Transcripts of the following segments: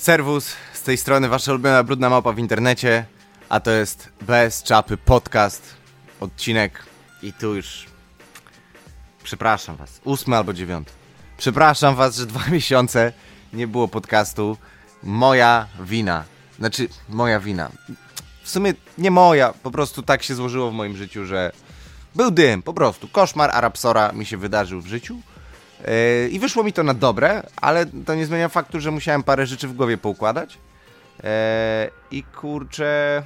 Serwus, z tej strony wasza ulubiona brudna małpa w internecie, a to jest Bez Czapy Podcast, odcinek i tu już, przepraszam was, ósmy albo dziewiąty. Przepraszam was, że dwa miesiące nie było podcastu, moja wina, znaczy moja wina. W sumie nie moja, po prostu tak się złożyło w moim życiu, że był dym, po prostu. Koszmar Arabsora mi się wydarzył w życiu. Yy, I wyszło mi to na dobre, ale to nie zmienia faktu, że musiałem parę rzeczy w głowie poukładać. Yy, I kurczę,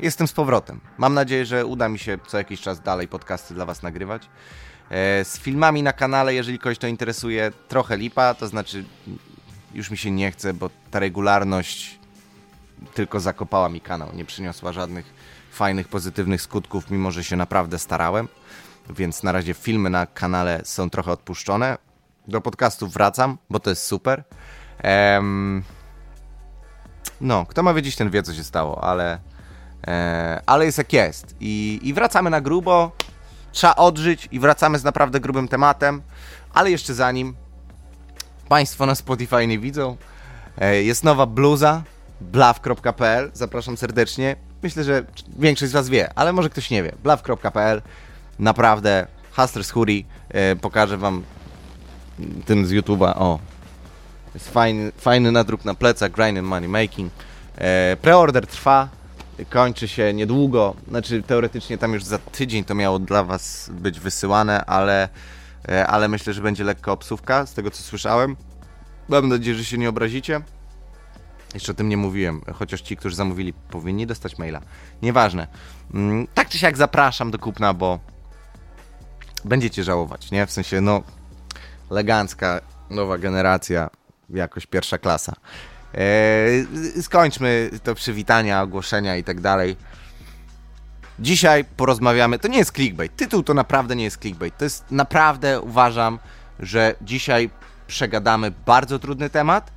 jestem z powrotem. Mam nadzieję, że uda mi się co jakiś czas dalej podcasty dla Was nagrywać. Yy, z filmami na kanale, jeżeli kogoś to interesuje, trochę lipa, to znaczy już mi się nie chce, bo ta regularność tylko zakopała mi kanał, nie przyniosła żadnych fajnych, pozytywnych skutków, mimo że się naprawdę starałem. Więc na razie filmy na kanale są trochę odpuszczone. Do podcastu wracam, bo to jest super. Ehm, no, kto ma wiedzieć, ten wie, co się stało, ale, e, ale jest jak jest. I, I wracamy na grubo. Trzeba odżyć i wracamy z naprawdę grubym tematem. Ale jeszcze zanim Państwo na Spotify nie widzą, e, jest nowa bluza blaw.pl. Zapraszam serdecznie. Myślę, że większość z Was wie, ale może ktoś nie wie. blaw.pl. Naprawdę, Hustlers Hoodie. E, pokażę Wam tym z YouTube'a. O, jest fajny, fajny nadruk na plecach, grind and money making. E, preorder trwa, kończy się niedługo. Znaczy, teoretycznie tam już za tydzień to miało dla Was być wysyłane, ale, e, ale myślę, że będzie lekka obsówka, z tego co słyszałem. Mam nadzieję, że się nie obrazicie. Jeszcze o tym nie mówiłem, chociaż ci, którzy zamówili, powinni dostać maila. Nieważne. Mm, Tak czy siak zapraszam do kupna, bo będziecie żałować, nie? W sensie, no, elegancka, nowa generacja, jakoś pierwsza klasa. Eee, skończmy to przywitania, ogłoszenia i tak dalej. Dzisiaj porozmawiamy. To nie jest clickbait. Tytuł to naprawdę nie jest clickbait. To jest naprawdę uważam, że dzisiaj przegadamy bardzo trudny temat,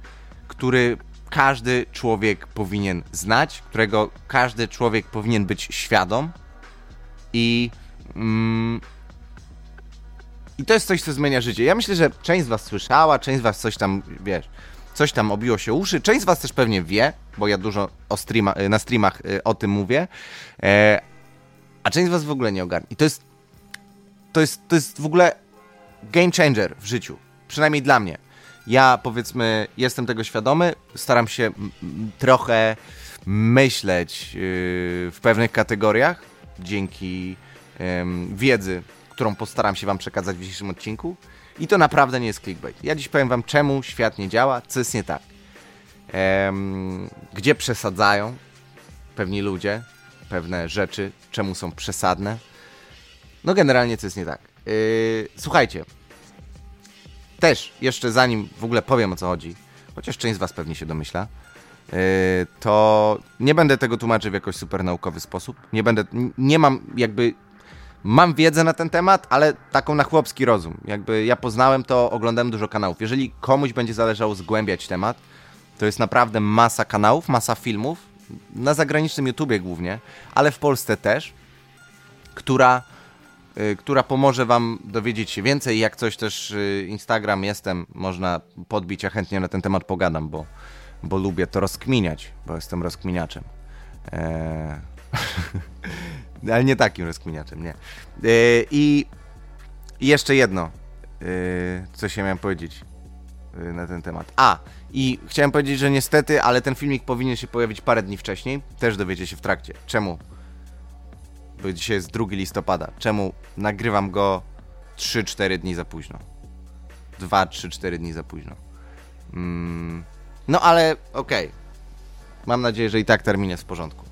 który każdy człowiek powinien znać, którego każdy człowiek powinien być świadom. I. Mm, i to jest coś, co zmienia życie. Ja myślę, że część z Was słyszała, część z Was coś tam, wiesz, coś tam obiło się uszy. Część z Was też pewnie wie, bo ja dużo streama, na streamach y, o tym mówię. E, a część z Was w ogóle nie ogarnie. I to jest, to jest, to jest w ogóle game changer w życiu. Przynajmniej dla mnie. Ja powiedzmy, jestem tego świadomy, staram się trochę myśleć yy, w pewnych kategoriach dzięki ym, wiedzy, którą postaram się Wam przekazać w dzisiejszym odcinku. I to naprawdę nie jest clickbait. Ja dziś powiem Wam, czemu świat nie działa, co jest nie tak. Ym, gdzie przesadzają pewni ludzie pewne rzeczy, czemu są przesadne. No generalnie co jest nie tak. Yy, słuchajcie, też jeszcze zanim w ogóle powiem o co chodzi, chociaż część z Was pewnie się domyśla, yy, to nie będę tego tłumaczył w jakoś super naukowy sposób. Nie będę, nie mam jakby, mam wiedzę na ten temat, ale taką na chłopski rozum. Jakby ja poznałem to, oglądałem dużo kanałów. Jeżeli komuś będzie zależało zgłębiać temat, to jest naprawdę masa kanałów, masa filmów, na zagranicznym YouTubie głównie, ale w Polsce też, która y, która pomoże Wam dowiedzieć się więcej. Jak coś też y, Instagram jestem, można podbić, ja chętnie na ten temat pogadam, bo, bo lubię to rozkminiać, bo jestem rozkminiaczem. Eee... Ale nie takim rozkminiaczem, nie. Eee, I jeszcze jedno, eee, co się miałem powiedzieć y, na ten temat. A, i chciałem powiedzieć, że niestety, ale ten filmik powinien się pojawić parę dni wcześniej. Też dowiecie się w trakcie. Czemu? bo dzisiaj jest 2 listopada. Czemu nagrywam go 3-4 dni za późno? 2-3-4 dni za późno. Mm, no ale okej. Mam nadzieję, że i tak termin jest w porządku.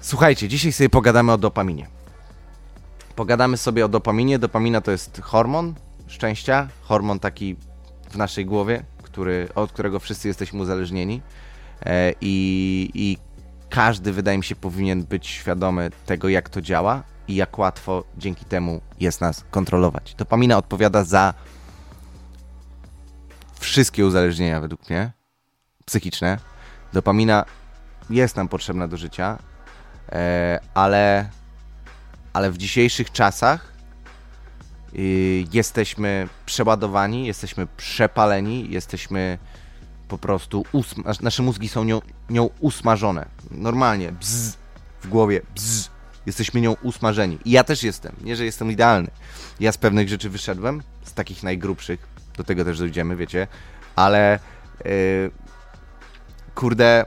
Słuchajcie, dzisiaj sobie pogadamy o dopaminie. Pogadamy sobie o dopaminie. Dopamina to jest hormon szczęścia, hormon taki w naszej głowie, który, od którego wszyscy jesteśmy uzależnieni. E, I, I każdy, wydaje mi się, powinien być świadomy tego, jak to działa i jak łatwo dzięki temu jest nas kontrolować. Dopamina odpowiada za wszystkie uzależnienia, według mnie, psychiczne. Dopamina jest nam potrzebna do życia, ale, ale w dzisiejszych czasach y, jesteśmy przeładowani, jesteśmy przepaleni, jesteśmy po prostu, usma- nasze mózgi są nią, nią usmażone. Normalnie, bzz, w głowie, bzz, jesteśmy nią usmażeni. I ja też jestem, nie, że jestem idealny. Ja z pewnych rzeczy wyszedłem, z takich najgrubszych, do tego też dojdziemy, wiecie, ale yy, kurde,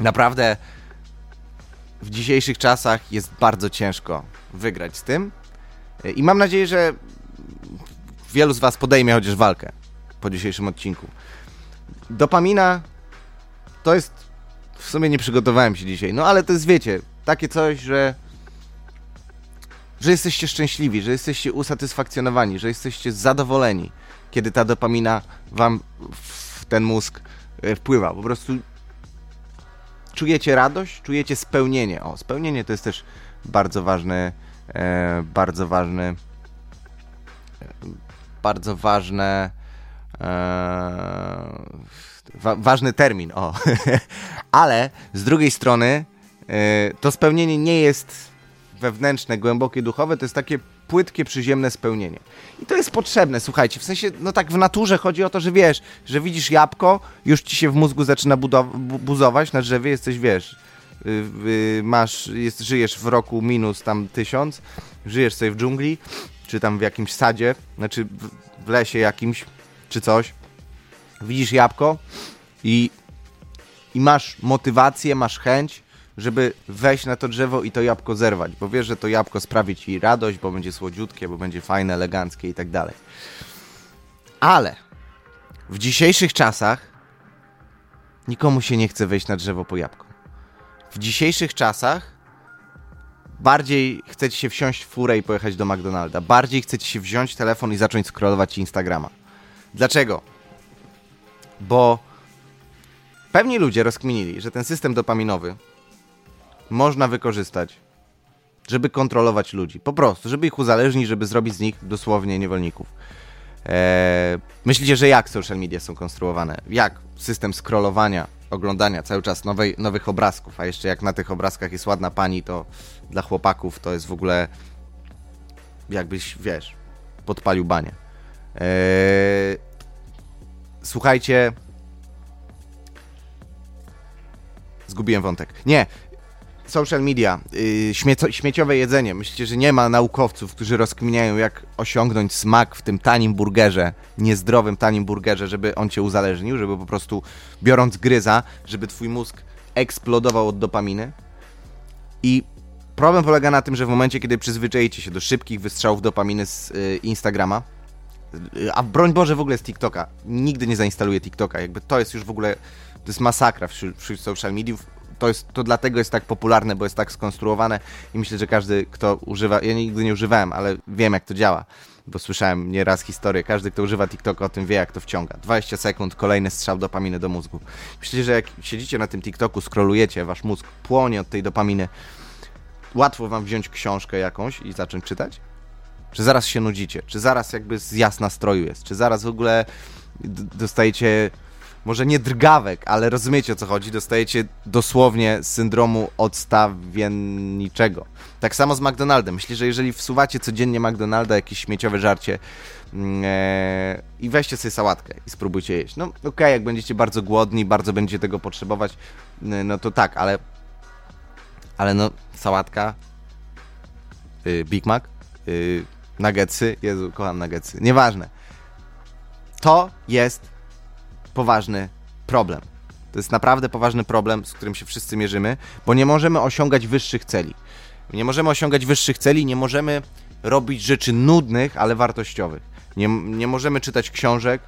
naprawdę w dzisiejszych czasach jest bardzo ciężko wygrać z tym. I mam nadzieję, że wielu z Was podejmie chociaż walkę po dzisiejszym odcinku. Dopamina to jest. W sumie nie przygotowałem się dzisiaj, no ale to jest, wiecie, takie coś, że. że jesteście szczęśliwi, że jesteście usatysfakcjonowani, że jesteście zadowoleni, kiedy ta dopamina Wam w ten mózg e, wpływa. Po prostu czujecie radość, czujecie spełnienie. O, spełnienie to jest też bardzo ważny, e, bardzo ważny, e, bardzo ważne, e, wa ważny termin, o. Ale z drugiej strony e, to spełnienie nie jest wewnętrzne, głębokie, duchowe, to jest takie płytkie, przyziemne spełnienie. I to jest potrzebne, słuchajcie, w sensie, no tak w naturze chodzi o to, że wiesz, że widzisz jabłko, już ci się w mózgu zaczyna buzować na drzewie, jesteś, wiesz, yy, masz, jest, żyjesz w roku minus tam tysiąc, żyjesz sobie w dżungli, czy tam w jakimś sadzie, znaczy w, w lesie jakimś, czy coś, widzisz jabłko i, i masz motywację, masz chęć, żeby wejść na to drzewo i to jabłko zerwać, bo wiesz, że to jabłko sprawi ci radość, bo będzie słodziutkie, bo będzie fajne, eleganckie i tak dalej. Ale w dzisiejszych czasach nikomu się nie chce wejść na drzewo po jabłko. W dzisiejszych czasach bardziej chcecie się wsiąść w furę i pojechać do McDonalda. Bardziej chcecie się wziąć telefon i zacząć scrollować Instagrama. Dlaczego? Bo pewni ludzie rozkminili, że ten system dopaminowy można wykorzystać, żeby kontrolować ludzi. Po prostu, żeby ich uzależnić, żeby zrobić z nich dosłownie niewolników. Eee, myślicie, że jak social media są konstruowane? Jak system scrollowania, oglądania cały czas nowej, nowych obrazków, a jeszcze jak na tych obrazkach jest ładna pani, to dla chłopaków to jest w ogóle jakbyś, wiesz, podpalił banie. Eee, słuchajcie, zgubiłem wątek. Nie, social media, yy, śmieciowe jedzenie. Myślicie, że nie ma naukowców, którzy rozkminiają, jak osiągnąć smak w tym tanim burgerze, niezdrowym tanim burgerze, żeby on cię uzależnił, żeby po prostu biorąc gryza, żeby twój mózg eksplodował od dopaminy. I problem polega na tym, że w momencie, kiedy przyzwyczajicie się do szybkich wystrzałów dopaminy z yy, Instagrama, yy, a broń Boże w ogóle z TikToka, nigdy nie zainstaluję TikToka, jakby to jest już w ogóle, to jest masakra wśród, wśród social mediów, to, jest, to dlatego jest tak popularne, bo jest tak skonstruowane i myślę, że każdy, kto używa, ja nigdy nie używałem, ale wiem jak to działa, bo słyszałem nieraz historię, każdy, kto używa TikToka o tym wie, jak to wciąga. 20 sekund, kolejny strzał dopaminy do mózgu. Myślę, że jak siedzicie na tym TikToku, skrolujecie, wasz mózg płonie od tej dopaminy, łatwo wam wziąć książkę jakąś i zacząć czytać? Czy zaraz się nudzicie? Czy zaraz jakby z jasna stroju jest? Czy zaraz w ogóle dostajecie może nie drgawek, ale rozumiecie o co chodzi, dostajecie dosłownie syndromu odstawienniczego. Tak samo z McDonaldem. Myślę, że jeżeli wsuwacie codziennie McDonalda jakieś śmieciowe żarcie ee, i weźcie sobie sałatkę i spróbujcie jeść. No okej, okay, jak będziecie bardzo głodni, bardzo będziecie tego potrzebować, no to tak, ale ale no sałatka, yy, Big Mac, yy, nuggetsy, Jezu, kocham nuggetsy, nieważne. To jest poważny problem. To jest naprawdę poważny problem, z którym się wszyscy mierzymy, bo nie możemy osiągać wyższych celi. Nie możemy osiągać wyższych celi, nie możemy robić rzeczy nudnych, ale wartościowych. Nie, nie możemy czytać książek,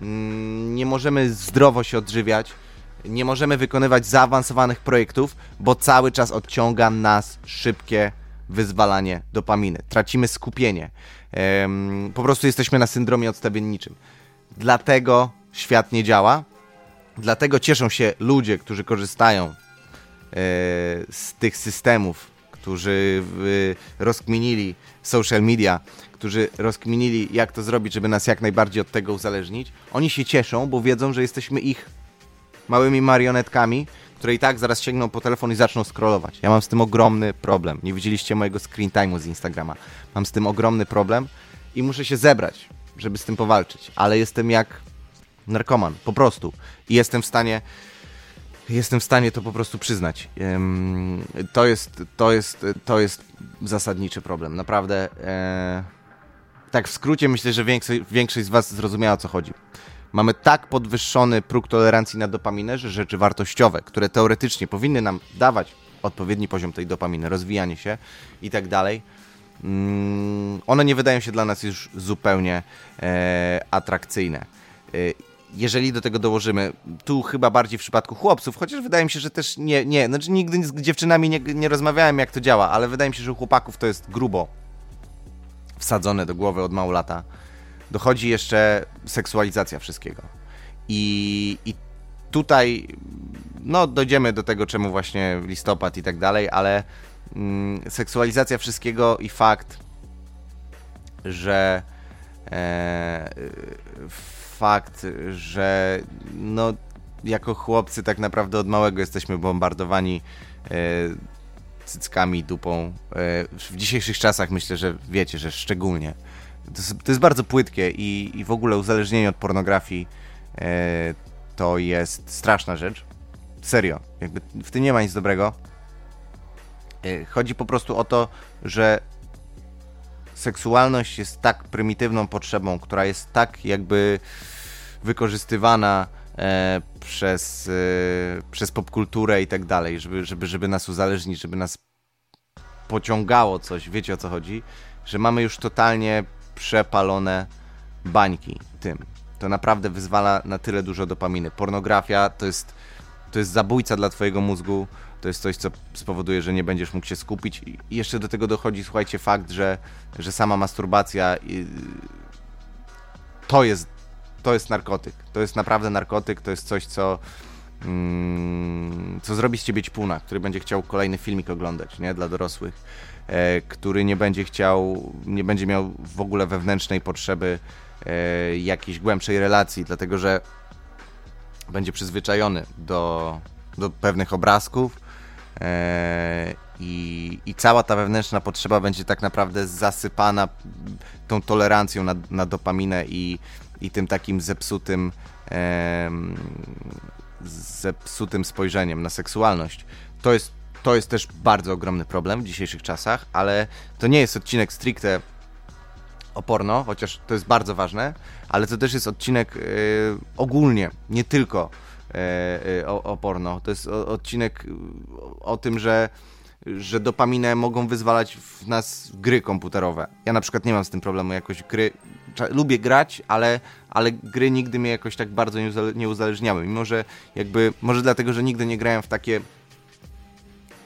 mm, nie możemy zdrowo się odżywiać, nie możemy wykonywać zaawansowanych projektów, bo cały czas odciąga nas szybkie wyzwalanie dopaminy. Tracimy skupienie. Po prostu jesteśmy na syndromie odstawienniczym. Dlatego świat nie działa. Dlatego cieszą się ludzie, którzy korzystają e, z tych systemów, którzy rozkminili social media, którzy rozkminili, jak to zrobić, żeby nas jak najbardziej od tego uzależnić. Oni się cieszą, bo wiedzą, że jesteśmy ich małymi marionetkami, które i tak zaraz sięgną po telefon i zaczną scrollować. Ja mam z tym ogromny problem. Nie widzieliście mojego screen time'u z Instagrama. Mam z tym ogromny problem i muszę się zebrać, żeby z tym powalczyć. Ale jestem jak Narkoman, po prostu. I jestem w stanie jestem w stanie to po prostu przyznać. To jest, to jest, to jest zasadniczy problem. Naprawdę. E, tak w skrócie myślę, że większość, większość z Was zrozumiała o co chodzi. Mamy tak podwyższony próg tolerancji na dopaminę, że rzeczy wartościowe, które teoretycznie powinny nam dawać odpowiedni poziom tej dopaminy, rozwijanie się i tak dalej, mm, one nie wydają się dla nas już zupełnie e, atrakcyjne. Jeżeli do tego dołożymy, tu chyba bardziej w przypadku chłopców, chociaż wydaje mi się, że też nie, nie, znaczy nigdy z dziewczynami nie, nie rozmawiałem jak to działa, ale wydaje mi się, że u chłopaków to jest grubo wsadzone do głowy od mało lata. Dochodzi jeszcze seksualizacja wszystkiego. I, i tutaj, no dojdziemy do tego, czemu właśnie listopad i tak dalej, ale mm, seksualizacja wszystkiego i fakt, że e, fakt, że no, jako chłopcy tak naprawdę od małego jesteśmy bombardowani e, cyckami, dupą. E, w dzisiejszych czasach myślę, że wiecie, że szczególnie. To to jest bardzo płytkie i, i, w ogóle uzależnienie od pornografii e, to jest straszna rzecz. Serio, jakby w tym nie ma nic dobrego. E, chodzi po prostu o to, że seksualność jest tak prymitywną potrzebą, która jest tak jakby wykorzystywana e, przez, e, przez popkulturę i tak dalej, żeby, żeby, żeby nas uzależnić, żeby nas pociągało coś, wiecie o co chodzi, że mamy już totalnie przepalone bańki tym. To naprawdę wyzwala na tyle dużo dopaminy. Pornografia to jest, to jest zabójca dla twojego mózgu, to jest coś, co spowoduje, że nie będziesz mógł się skupić. I jeszcze do tego dochodzi, słuchajcie, fakt, że, że sama masturbacja to jest, to jest narkotyk. To jest naprawdę narkotyk, to jest coś, co, mm, co zrobi z ciebie ćpuna, który będzie chciał kolejny filmik oglądać, nie, dla dorosłych, e, który nie będzie chciał, nie będzie miał w ogóle wewnętrznej potrzeby e, jakiejś głębszej relacji, dlatego że będzie przyzwyczajony do, do pewnych obrazków, I, I cała ta wewnętrzna potrzeba będzie tak naprawdę zasypana tą tolerancją na, na dopaminę i, i tym takim zepsutym, e, zepsutym spojrzeniem na seksualność. To jest, to jest też bardzo ogromny problem w dzisiejszych czasach, ale to nie jest odcinek stricte o porno, chociaż to jest bardzo ważne, ale to też jest odcinek y, ogólnie, nie tylko E, e, o, o porno. To jest odcinek o tym, że że dopaminę mogą wyzwalać w nas gry komputerowe. Ja na przykład nie mam z tym problemu jakoś gry. Lubię grać, ale, ale gry nigdy mnie jakoś tak bardzo nie uzależniały. Mimo, że jakby, może dlatego, że nigdy nie grałem w takie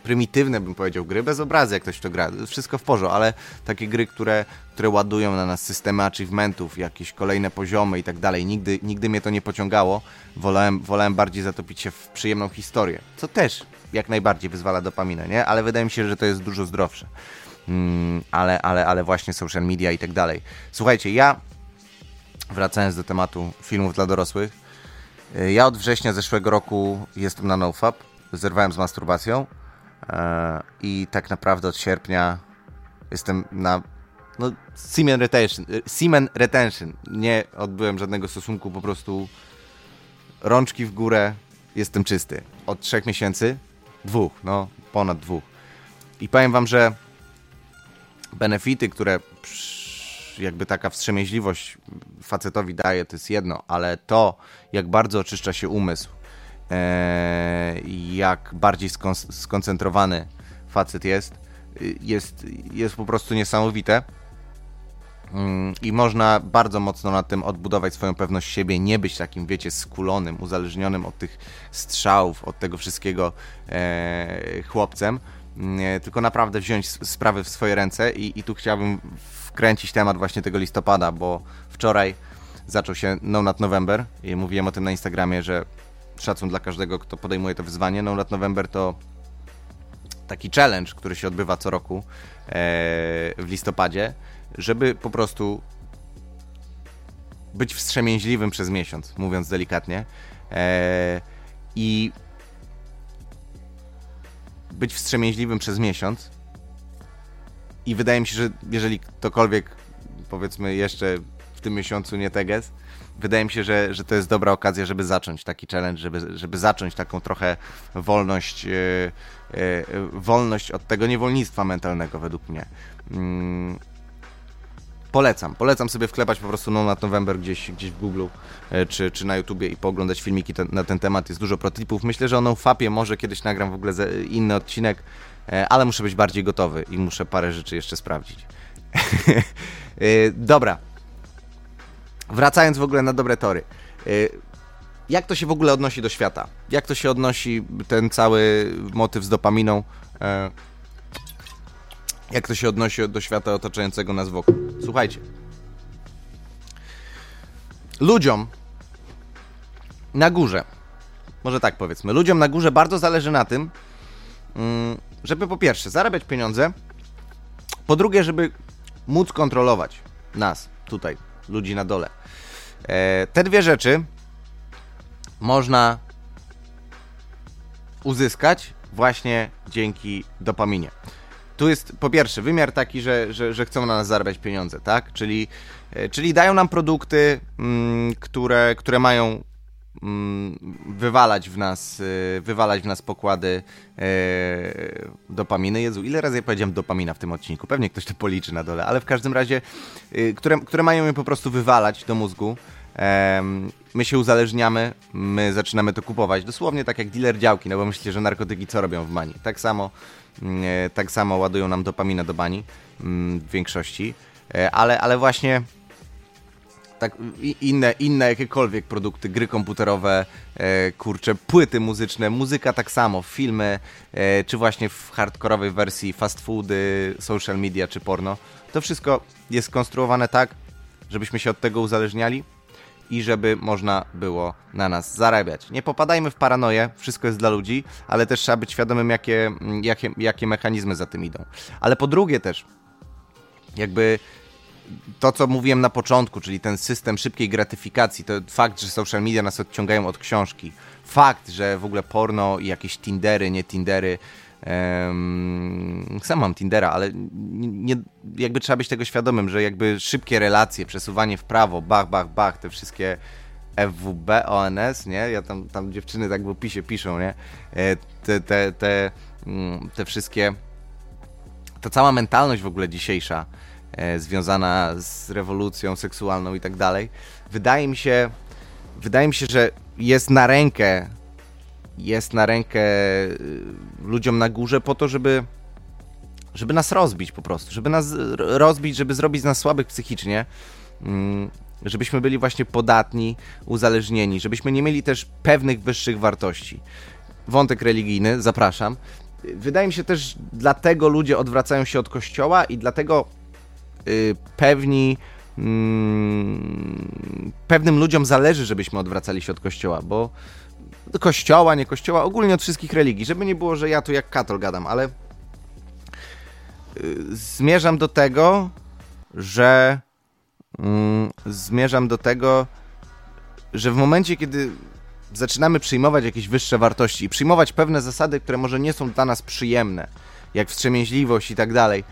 prymitywne, bym powiedział, gry bez obrazy, jak ktoś to gra. Wszystko w porządku, ale takie gry, które, które ładują na nas systemy achievementów, jakieś kolejne poziomy i tak dalej, nigdy, nigdy mnie to nie pociągało. Wolałem, wolałem bardziej zatopić się w przyjemną historię, co też jak najbardziej wyzwala dopaminę, nie? Ale wydaje mi się, że to jest dużo zdrowsze. Mm, ale, ale, ale właśnie social media i tak dalej. Słuchajcie, ja wracając do tematu filmów dla dorosłych, y, ja od września zeszłego roku jestem na NoFap, zerwałem z masturbacją. E, I tak naprawdę od sierpnia jestem na no, semen retention, e, semen retention. Nie odbyłem żadnego stosunku, po prostu rączki w górę, jestem czysty. Od trzech miesięcy, dwóch, no ponad dwóch. I powiem wam, że benefity, które jakby taka wstrzemięźliwość facetowi daje, to jest jedno, ale to, jak bardzo oczyszcza się umysł, jak bardziej skoncentrowany facet jest, jest, jest po prostu niesamowite. Mm, I można bardzo mocno na tym odbudować swoją pewność siebie, nie być takim, wiecie, skulonym, uzależnionym od tych strzałów, od tego wszystkiego e, chłopcem, e, tylko naprawdę wziąć sprawy w swoje ręce. I, I tu chciałbym wkręcić temat właśnie tego listopada, bo wczoraj zaczął się No Not November i mówiłem o tym na Instagramie, że szacun dla każdego, kto podejmuje to wyzwanie. No Lat November to taki challenge, który się odbywa co roku e, w listopadzie, żeby po prostu być wstrzemięźliwym przez miesiąc, mówiąc delikatnie. E, I być wstrzemięźliwym przez miesiąc. I wydaje mi się, że jeżeli ktokolwiek, powiedzmy, jeszcze w tym miesiącu nie teges, wydaje mi się, że, że to jest dobra okazja, żeby zacząć taki challenge, żeby, żeby zacząć taką trochę wolność, yy, yy, wolność od tego niewolnictwa mentalnego według mnie. Yy. Polecam, polecam sobie wklepać po prostu No Not November gdzieś, gdzieś w Google czy, czy na YouTubie i pooglądać filmiki ten, na ten temat. Jest dużo protipów. Myślę, że o NoFapie może kiedyś nagram w ogóle inny odcinek, ale muszę być bardziej gotowy i muszę parę rzeczy jeszcze sprawdzić. Dobra, wracając w ogóle na dobre tory. Y, jak to się w ogóle odnosi do świata? Jak to się odnosi ten cały motyw z dopaminą? E, jak to się odnosi do świata otaczającego nas wokół? Słuchajcie. Ludziom na górze, może tak powiedzmy, ludziom na górze bardzo zależy na tym, mm, żeby po pierwsze zarabiać pieniądze, po drugie, żeby móc kontrolować nas tutaj, ludzi na dole. E, te dwie rzeczy można uzyskać właśnie dzięki dopaminie. Tu jest po pierwsze wymiar taki, że, że, że chcą na nas zarabiać pieniądze, tak? Czyli, e, czyli dają nam produkty, mm, które, które mają wywalać w nas, y, wywalać w nas pokłady e, dopaminy. Jezu, ile razy ja powiedziałem dopamina w tym odcinku? Pewnie ktoś to policzy na dole, ale w każdym razie, y, które, które mają je po prostu wywalać do mózgu. My się uzależniamy, my zaczynamy to kupować. Dosłownie tak jak dealer działki, no bo myślicie, że narkotyki co robią w bani? Tak samo, mm, e, tak samo ładują nam dopaminę do bani mm, w większości, e, ale, ale właśnie tak, inne, inne jakiekolwiek produkty, gry komputerowe, e, kurcze, płyty muzyczne, muzyka tak samo, filmy, e, czy właśnie w hardkorowej wersji fast foody, social media czy porno. To wszystko jest skonstruowane tak, żebyśmy się od tego uzależniali i żeby można było na nas zarabiać. Nie popadajmy w paranoję, wszystko jest dla ludzi, ale też trzeba być świadomym, jakie, jakie, jakie mechanizmy za tym idą. Ale po drugie też, jakby to, co mówiłem na początku, czyli ten system szybkiej gratyfikacji, to fakt, że social media nas odciągają od książki, fakt, że w ogóle porno i jakieś Tindery, nie Tindery, um, sam mam Tindera, ale nie, jakby trzeba być tego świadomym, że jakby szybkie relacje, przesuwanie w prawo, bach, bach, bach, te wszystkie FWB, ONS, nie? Ja tam, tam dziewczyny tak w opisie piszą, nie? E, te, te, te, mm, te wszystkie, ta cała mentalność w ogóle dzisiejsza, związana z rewolucją seksualną i tak dalej. Wydaje mi się, wydaje mi się, że jest na rękę, jest na rękę y, ludziom na górze po to, żeby żeby nas rozbić po prostu, żeby nas rozbić, żeby zrobić z nas słabych psychicznie, mm, żebyśmy byli właśnie podatni, uzależnieni, żebyśmy nie mieli też pewnych wyższych wartości. Wątek religijny, zapraszam. Wydaje mi się też, dlatego ludzie odwracają się od kościoła i dlatego pewni mm, pewnym ludziom zależy, żebyśmy odwracali się od kościoła, bo kościoła, nie kościoła, ogólnie od wszystkich religii, żeby nie było, że ja tu jak katol gadam, ale y, zmierzam do tego, że mm, zmierzam do tego, że w momencie, kiedy zaczynamy przyjmować jakieś wyższe wartości i przyjmować pewne zasady, które może nie są dla nas przyjemne, jak wstrzemięźliwość i tak dalej,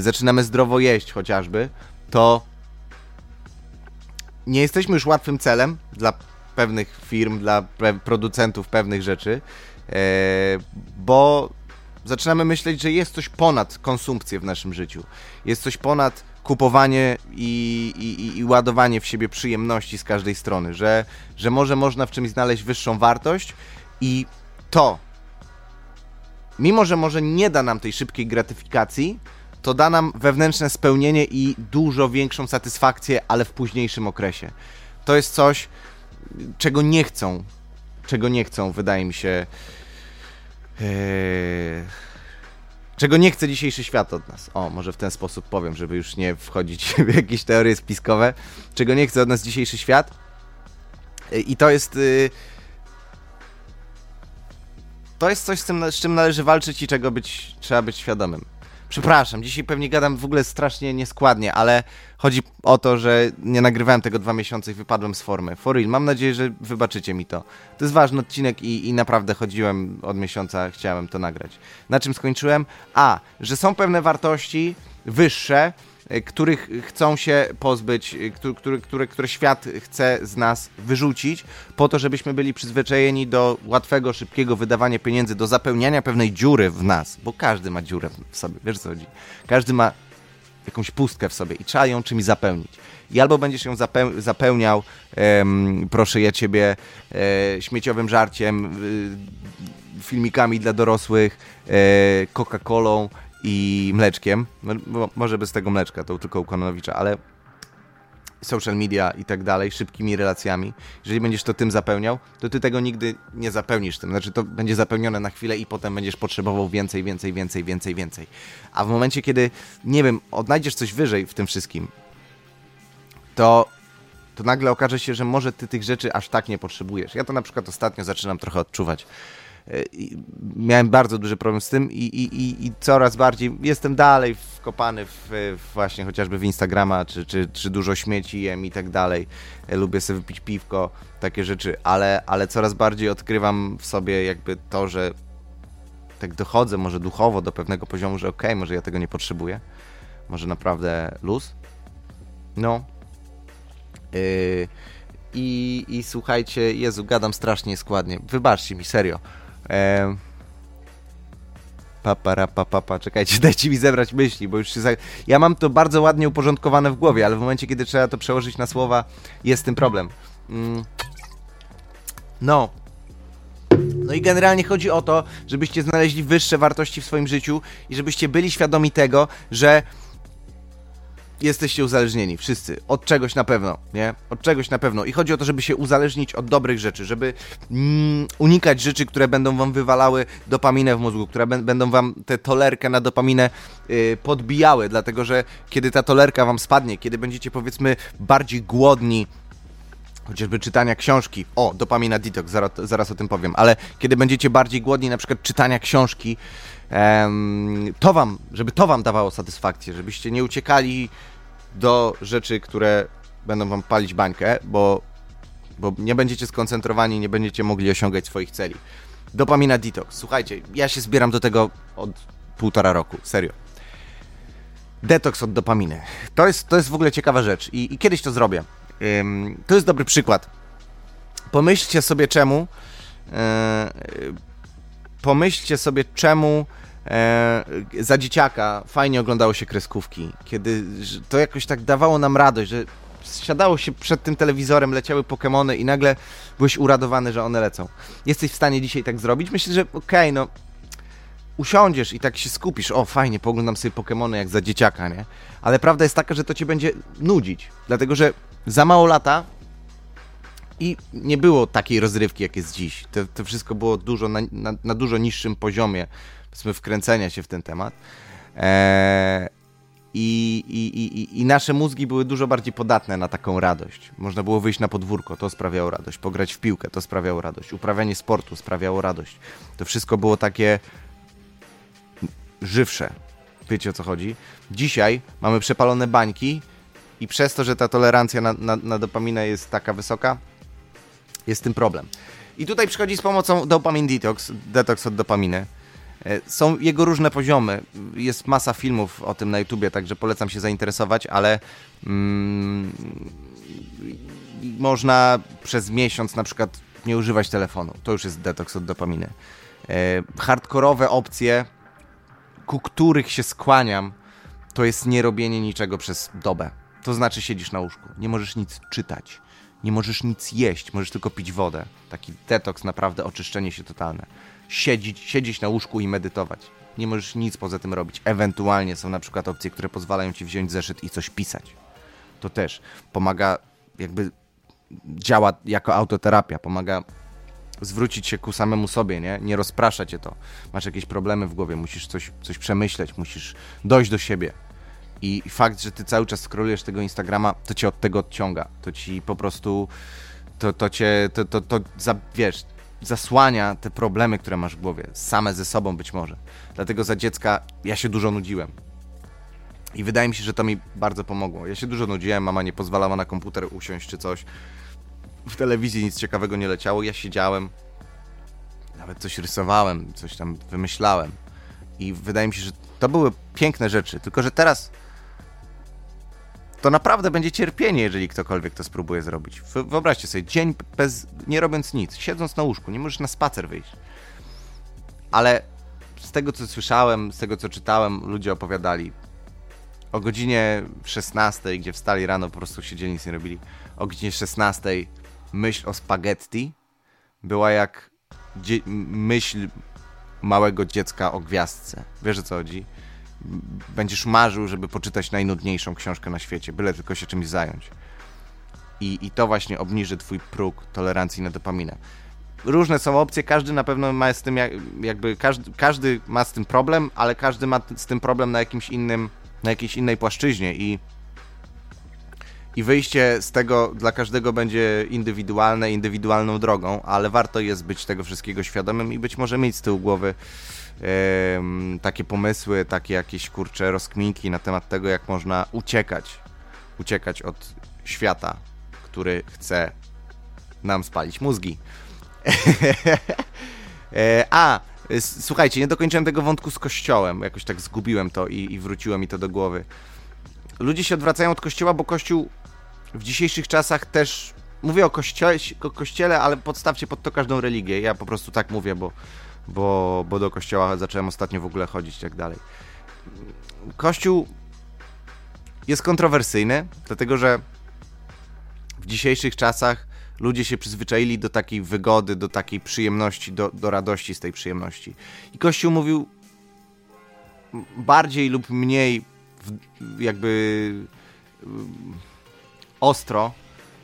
zaczynamy zdrowo jeść chociażby, to nie jesteśmy już łatwym celem dla pewnych firm, dla producentów pewnych rzeczy, e, bo zaczynamy myśleć, że jest coś ponad konsumpcję w naszym życiu. Jest coś ponad kupowanie i, i, i, ładowanie w siebie przyjemności z każdej strony, że, że może można w czymś znaleźć wyższą wartość i to, mimo że może nie da nam tej szybkiej gratyfikacji, to da nam wewnętrzne spełnienie i dużo większą satysfakcję, ale w późniejszym okresie. To jest coś, czego nie chcą, czego nie chcą, wydaje mi się. Yy, czego nie chce dzisiejszy świat od nas. O, może w ten sposób powiem, żeby już nie wchodzić w jakieś teorie spiskowe. Czego nie chce od nas dzisiejszy świat. Yy, I to jest. Yy, to jest coś, z, tym, z czym należy walczyć i czego być, trzeba być świadomym. Przepraszam, dzisiaj pewnie gadam w ogóle strasznie nieskładnie, ale chodzi o to, że nie nagrywałem tego dwa miesiące i wypadłem z formy. For real, mam nadzieję, że wybaczycie mi to. To jest ważny odcinek i, i naprawdę chodziłem od miesiąca, chciałem to nagrać. Na czym skończyłem? A, że są pewne wartości wyższe, których chcą się pozbyć, które, które, które świat chce z nas wyrzucić, po to, żebyśmy byli przyzwyczajeni do łatwego, szybkiego wydawania pieniędzy, do zapełniania pewnej dziury w nas, bo każdy ma dziurę w sobie, wiesz co chodzi? Każdy ma jakąś pustkę w sobie i trzeba ją czymś zapełnić. I albo będziesz ją zapełniał, proszę ja ciebie, e, śmieciowym żarciem, e, filmikami dla dorosłych, e, Coca-Colą i mleczkiem. No, może bez tego mleczka, to tylko u Kononowicza, ale social media i tak dalej, szybkimi relacjami. Jeżeli będziesz to tym zapełniał, to ty tego nigdy nie zapełnisz tym. Znaczy to będzie zapełnione na chwilę i potem będziesz potrzebował więcej, więcej, więcej, więcej, więcej. A w momencie, kiedy, nie wiem, odnajdziesz coś wyżej w tym wszystkim, to, to nagle okaże się, że może ty tych rzeczy aż tak nie potrzebujesz. Ja to na przykład ostatnio zaczynam trochę odczuwać. E, miałem bardzo duży problem z tym i, i, i coraz bardziej jestem dalej wkopany w, w właśnie chociażby w Instagrama, czy, czy, czy dużo śmieci jem i tak dalej. E, lubię sobie wypić piwko, takie rzeczy, ale, ale coraz bardziej odkrywam w sobie jakby to, że tak dochodzę może duchowo do pewnego poziomu, że okej, okay, może ja tego nie potrzebuję. Może naprawdę luz. No. Yy, i, I słuchajcie, Jezu, gadam strasznie składnie. Wybaczcie mi, serio. Papara, papapa, czekajcie, dajcie mi zebrać myśli, bo już się. Za... Ja mam to bardzo ładnie uporządkowane w głowie, ale w momencie, kiedy trzeba to przełożyć na słowa, jest tym problem. Mm. No. No i generalnie chodzi o to, żebyście znaleźli wyższe wartości w swoim życiu i żebyście byli świadomi tego, że jesteście uzależnieni, wszyscy, od czegoś na pewno, nie? Od czegoś na pewno. I chodzi o to, żeby się uzależnić od dobrych rzeczy, żeby mm, unikać rzeczy, które będą wam wywalały dopaminę w mózgu, które będą wam tę tolerkę na dopaminę yy, podbijały, dlatego że kiedy ta tolerka wam spadnie, kiedy będziecie powiedzmy bardziej głodni, chociażby czytania książki. O, dopamina detox, zaraz, zaraz o tym powiem, ale kiedy będziecie bardziej głodni na przykład czytania książki, to wam, żeby to wam dawało satysfakcję, żebyście nie uciekali do rzeczy, które będą wam palić bańkę, bo, bo nie będziecie skoncentrowani, nie będziecie mogli osiągać swoich celi. Dopamina detox. Słuchajcie, ja się zbieram do tego od półtora roku, serio. Detoks od dopaminy. To jest, to jest w ogóle ciekawa rzecz i, i kiedyś to zrobię. Ym, to jest dobry przykład. Pomyślcie sobie czemu. Yy, pomyślcie sobie czemu E, za dzieciaka fajnie oglądało się kreskówki, kiedy to jakoś tak dawało nam radość, że siadało się przed tym telewizorem, leciały Pokémony i nagle byłeś uradowany, że one lecą. Jesteś w stanie dzisiaj tak zrobić? Myślę, że okej, okay, no usiądziesz i tak się skupisz, o fajnie, poglądam sobie Pokémony jak za dzieciaka, nie? Ale prawda jest taka, że to cię będzie nudzić, dlatego że za mało lata i nie było takiej rozrywki, jak jest dziś. To, to wszystko było dużo na, na, na dużo niższym poziomie wkręcenia się w ten temat. Eee, i, i, i, I nasze mózgi były dużo bardziej podatne na taką radość. Można było wyjść na podwórko, to sprawiało radość. Pograć w piłkę, to sprawiało radość. Uprawianie sportu sprawiało radość. To wszystko było takie żywsze. Wiecie o co chodzi? Dzisiaj mamy przepalone bańki i przez to, że ta tolerancja na, na, na dopaminę jest taka wysoka, jest tym problem. I tutaj przychodzi z pomocą dopamin detox, detox od dopaminy. E, są jego różne poziomy. Jest masa filmów o tym na YouTubie, także polecam się zainteresować, ale mm, można przez miesiąc na przykład nie używać telefonu. To już jest detoks od dopaminy. E, hardkorowe opcje, ku których się skłaniam, to jest nie robienie niczego przez dobę. To znaczy siedzisz na łóżku, nie możesz nic czytać, nie możesz nic jeść, możesz tylko pić wodę. Taki detoks, naprawdę oczyszczenie się totalne siedzieć, siedzieć na łóżku i medytować. Nie możesz nic poza tym robić. Ewentualnie są na przykład opcje, które pozwalają ci wziąć zeszyt i coś pisać. To też pomaga, jakby działa jako autoterapia, pomaga zwrócić się ku samemu sobie, nie? Nie rozprasza cię to. Masz jakieś problemy w głowie, musisz coś, coś przemyśleć, musisz dojść do siebie. I fakt, że ty cały czas skrolujesz tego Instagrama, to cię od tego odciąga. To ci po prostu, to, to cię, to, to, to, to wiesz, zasłania te problemy, które masz w głowie, same ze sobą być może. Dlatego za dziecka ja się dużo nudziłem. I wydaje mi się, że to mi bardzo pomogło. Ja się dużo nudziłem, mama nie pozwalała na komputer usiąść czy coś. W telewizji nic ciekawego nie leciało, ja siedziałem, nawet coś rysowałem, coś tam wymyślałem. I wydaje mi się, że to były piękne rzeczy, tylko że teraz to naprawdę będzie cierpienie, jeżeli ktokolwiek to spróbuje zrobić. Wyobraźcie sobie, dzień bez, nie robiąc nic, siedząc na łóżku, nie możesz na spacer wyjść. Ale z tego, co słyszałem, z tego, co czytałem, ludzie opowiadali, o godzinie 16, gdzie wstali rano, po prostu siedzieli, nic nie robili, o godzinie 16 myśl o spaghetti była jak myśl małego dziecka o gwiazdce. Wiesz o co chodzi? Będziesz marzył, żeby poczytać najnudniejszą książkę na świecie, byle tylko się czymś zająć. I, i to właśnie obniży twój próg tolerancji na dopaminę. Różne są opcje, każdy na pewno ma z tym, jakby każdy, każdy ma z tym problem, ale każdy ma z tym problem na jakimś innym, na jakiejś innej płaszczyźnie i i wyjście z tego dla każdego będzie indywidualne, indywidualną drogą, ale warto jest być tego wszystkiego świadomym i być może mieć z tyłu głowy yy, takie pomysły, takie jakieś kurcze rozkminki na temat tego, jak można uciekać, uciekać od świata, który chce nam spalić mózgi. E, a, słuchajcie, nie dokończyłem tego wątku z kościołem, jakoś tak zgubiłem to i, i wróciło mi to do głowy. Ludzie się odwracają od kościoła, bo kościół w dzisiejszych czasach też mówię o kościele, o kościele, ale podstawcie pod to każdą religię. Ja po prostu tak mówię, bo, bo, bo do kościoła zacząłem ostatnio w ogóle chodzić i tak dalej. Kościół jest kontrowersyjny, dlatego że w dzisiejszych czasach ludzie się przyzwyczaili do takiej wygody, do takiej przyjemności, do, do radości z tej przyjemności. I Kościół mówił bardziej lub mniej jakby ostro,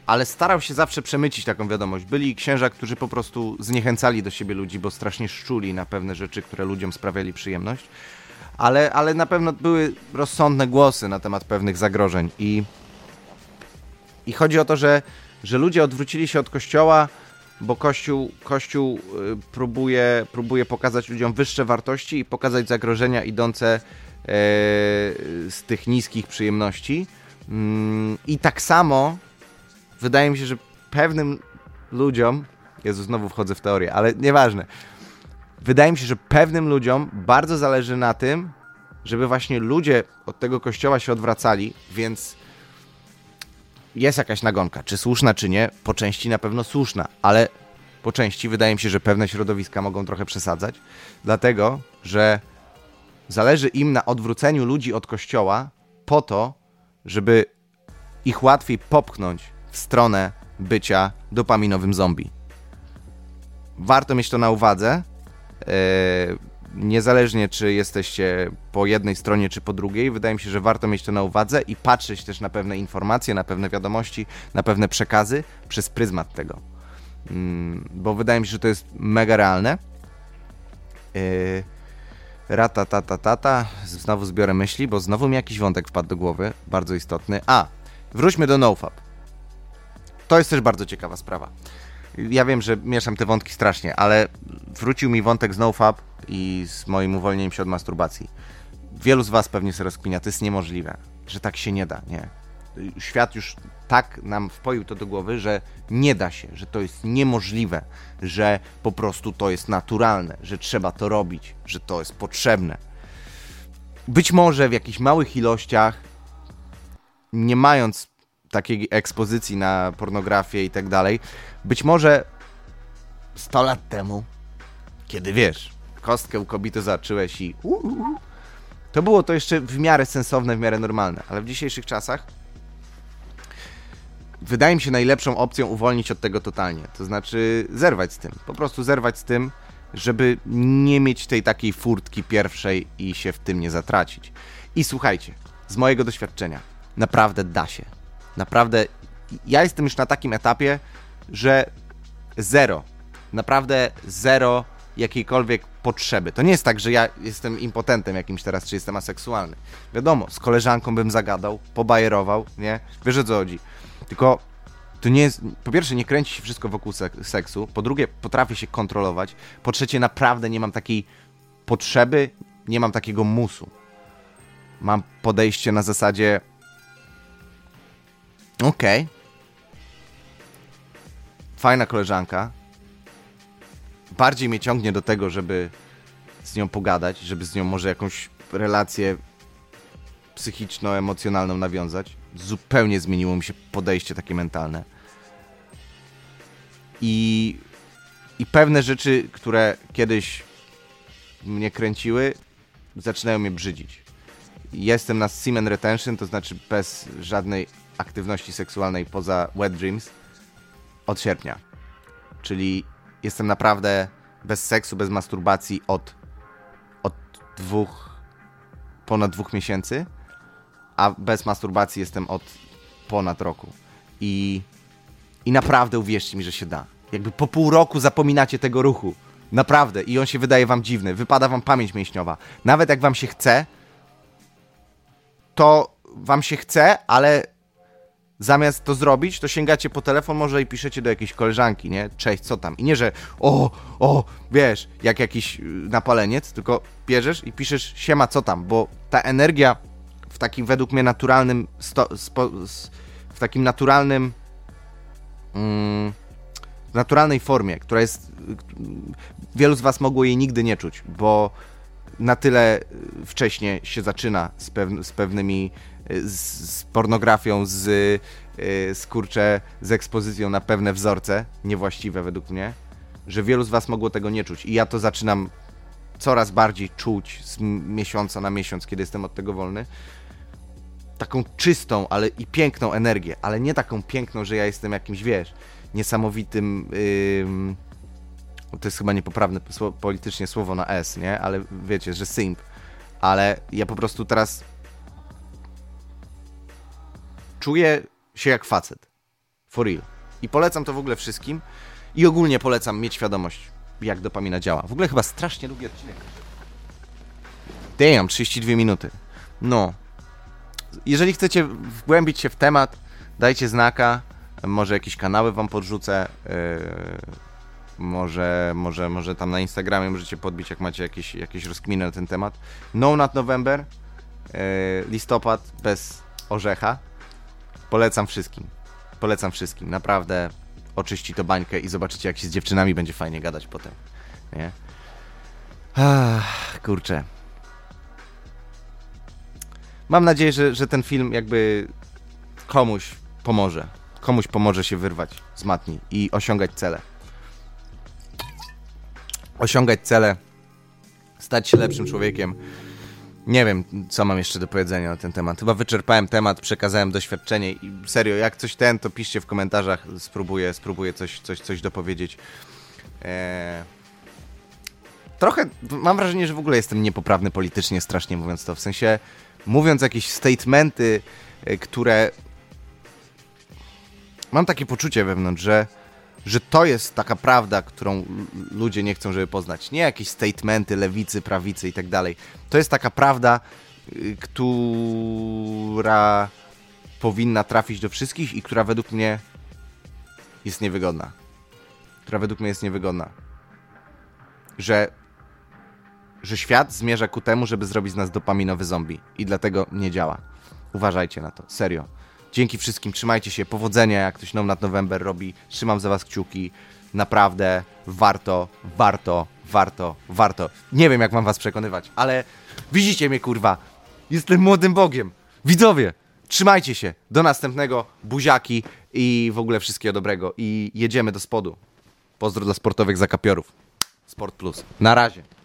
ale starał się zawsze przemycić taką wiadomość. Byli księża, którzy po prostu zniechęcali do siebie ludzi, bo strasznie szczuli na pewne rzeczy, które ludziom sprawiali przyjemność. Ale, ale na pewno były rozsądne głosy na temat pewnych zagrożeń. I, i chodzi o to, że, że ludzie odwrócili się od kościoła, bo Kościół, Kościół y, próbuje, próbuje pokazać ludziom wyższe wartości i pokazać zagrożenia idące e, z tych niskich przyjemności. Mm, I tak samo wydaje mi się, że pewnym ludziom, Jezu, znowu wchodzę w teorię, ale nieważne. Wydaje mi się, że pewnym ludziom bardzo zależy na tym, żeby właśnie ludzie od tego kościoła się odwracali, więc jest jakaś nagonka. Czy słuszna, czy nie? Po części na pewno słuszna, ale po części wydaje mi się, że pewne środowiska mogą trochę przesadzać, dlatego że zależy im na odwróceniu ludzi od kościoła po to, żeby ich łatwiej popchnąć w stronę bycia dopaminowym zombie. Warto mieć to na uwadze. Yy, niezależnie czy jesteście po jednej stronie czy po drugiej, wydaje mi się, że warto mieć to na uwadze i patrzeć też na pewne informacje, na pewne wiadomości, na pewne przekazy przez pryzmat tego. Yy, bo wydaje mi się, że to jest mega realne. Yy, Rata, tata, tata. Znowu zbiorę myśli, bo znowu mi jakiś wątek wpadł do głowy, bardzo istotny. A, wróćmy do NoFap. To jest też bardzo ciekawa sprawa. Ja wiem, że mieszam te wątki strasznie, ale wrócił mi wątek z NoFap i z moim uwolnieniem się od masturbacji. Wielu z Was pewnie sobie rozkminia, to jest niemożliwe, że tak się nie da, nie? Świat już tak nam wpoił to do głowy, że nie da się, że to jest niemożliwe, że po prostu to jest naturalne, że trzeba to robić, że to jest potrzebne. Być może w jakichś małych ilościach, nie mając takiej ekspozycji na pornografię i tak dalej, być może 100 lat temu, kiedy wiesz, kostkę u kobiety zacząłeś i to było to jeszcze w miarę sensowne, w miarę normalne, ale w dzisiejszych czasach wydaje mi się najlepszą opcją uwolnić od tego totalnie. To znaczy zerwać z tym. Po prostu zerwać z tym, żeby nie mieć tej takiej furtki pierwszej i się w tym nie zatracić. I słuchajcie, z mojego doświadczenia, naprawdę da się. Naprawdę, ja jestem już na takim etapie, że zero, naprawdę zero jakiejkolwiek potrzeby. To nie jest tak, że ja jestem impotentem jakimś teraz, czy jestem aseksualny. Wiadomo, z koleżanką bym zagadał, pobajerował, nie? Wiesz o co chodzi. Tylko to nie jest. Po pierwsze, nie kręci się wszystko wokół seksu. Po drugie, potrafię się kontrolować. Po trzecie, naprawdę nie mam takiej potrzeby, nie mam takiego musu. Mam podejście na zasadzie. Okej. Okay. Fajna koleżanka. Bardziej mnie ciągnie do tego, żeby z nią pogadać, żeby z nią może jakąś relację psychiczno-emocjonalną nawiązać Zupełnie zmieniło mi się podejście takie mentalne. I, i pewne rzeczy, które kiedyś mnie kręciły, zaczynają mnie brzydzić. Jestem na semen retention, to znaczy bez żadnej aktywności seksualnej poza wet dreams od sierpnia. Czyli jestem naprawdę bez seksu, bez masturbacji od, od dwóch, ponad dwóch miesięcy, a bez masturbacji jestem od ponad roku. I, i naprawdę uwierzcie mi, że się da. Jakby po pół roku zapominacie tego ruchu. Naprawdę. I on się wydaje wam dziwny. Wypada wam pamięć mięśniowa. Nawet jak wam się chce, to wam się chce, ale zamiast to zrobić, to sięgacie po telefon może i piszecie do jakiejś koleżanki, nie? Cześć, co tam? I nie, że o, o, wiesz, jak jakiś y, napaleniec, tylko bierzesz i piszesz siema, co tam? Bo ta energia w takim według mnie naturalnym, sto, spo, w takim naturalnym mm, w naturalnej formie, która jest wielu z was mogło jej nigdy nie czuć, bo na tyle wcześnie się zaczyna z, pew z pewnymi z, z, pornografią, z, z z ekspozycją na pewne wzorce, niewłaściwe według mnie, że wielu z was mogło tego nie czuć i ja to zaczynam coraz bardziej czuć z miesiąca na miesiąc, kiedy jestem od tego wolny. Taką czystą, ale i piękną energię, ale nie taką piękną, że ja jestem jakimś, wiesz, niesamowitym. Yy, to jest chyba niepoprawne politycznie słowo na S, nie? Ale wiecie, że simp. Ale ja po prostu teraz czuję się jak facet. For real. I polecam to w ogóle wszystkim. I ogólnie polecam mieć świadomość, jak dopamina działa. W ogóle chyba strasznie długi odcinek. Damn, 32 minuty. No. Jeżeli chcecie wgłębić się w temat, dajcie znaka. Może jakieś kanały wam podrzucę. Yy, może, może, może tam na Instagramie możecie podbić, jak macie jakieś, jakieś rozkminy na ten temat. No Not November. Yy, listopad bez orzecha. Polecam wszystkim. Polecam wszystkim. Naprawdę oczyści to bańkę i zobaczycie, jak się z dziewczynami będzie fajnie gadać potem. Nie? Ach, kurczę. Mam nadzieję, że, że ten film jakby komuś pomoże. Komuś pomoże się wyrwać z matni i osiągać cele. Osiągać cele, stać się lepszym człowiekiem. Nie wiem, co mam jeszcze do powiedzenia na ten temat. Chyba wyczerpałem temat, przekazałem doświadczenie i serio, jak coś ten, to piszcie w komentarzach, spróbuję, spróbuję coś, coś, coś dopowiedzieć. Eee... Trochę mam wrażenie, że w ogóle jestem niepoprawny politycznie, strasznie mówiąc to. W sensie, mówiąc jakieś statementy, e, które. Mam takie poczucie wewnątrz, że, że to jest taka prawda, którą ludzie nie chcą, żeby poznać. Nie jakieś statementy lewicy, prawicy i tak dalej. To jest taka prawda, y, która powinna trafić do wszystkich i która według mnie jest niewygodna. Która według mnie jest niewygodna. Że że świat zmierza ku temu, żeby zrobić z nas dopaminowy zombie i dlatego nie działa. Uważajcie na to, serio. Dzięki wszystkim, trzymajcie się, powodzenia, jak ktoś nad November robi, trzymam za was kciuki, naprawdę warto, warto, warto, warto. Nie wiem, jak mam was przekonywać, ale widzicie mnie, kurwa, jestem młodym Bogiem. Widzowie, trzymajcie się, do następnego, buziaki i w ogóle wszystkiego dobrego i jedziemy do spodu. Pozdro dla sportowych zakapiorów. Sport Plus. Na razie.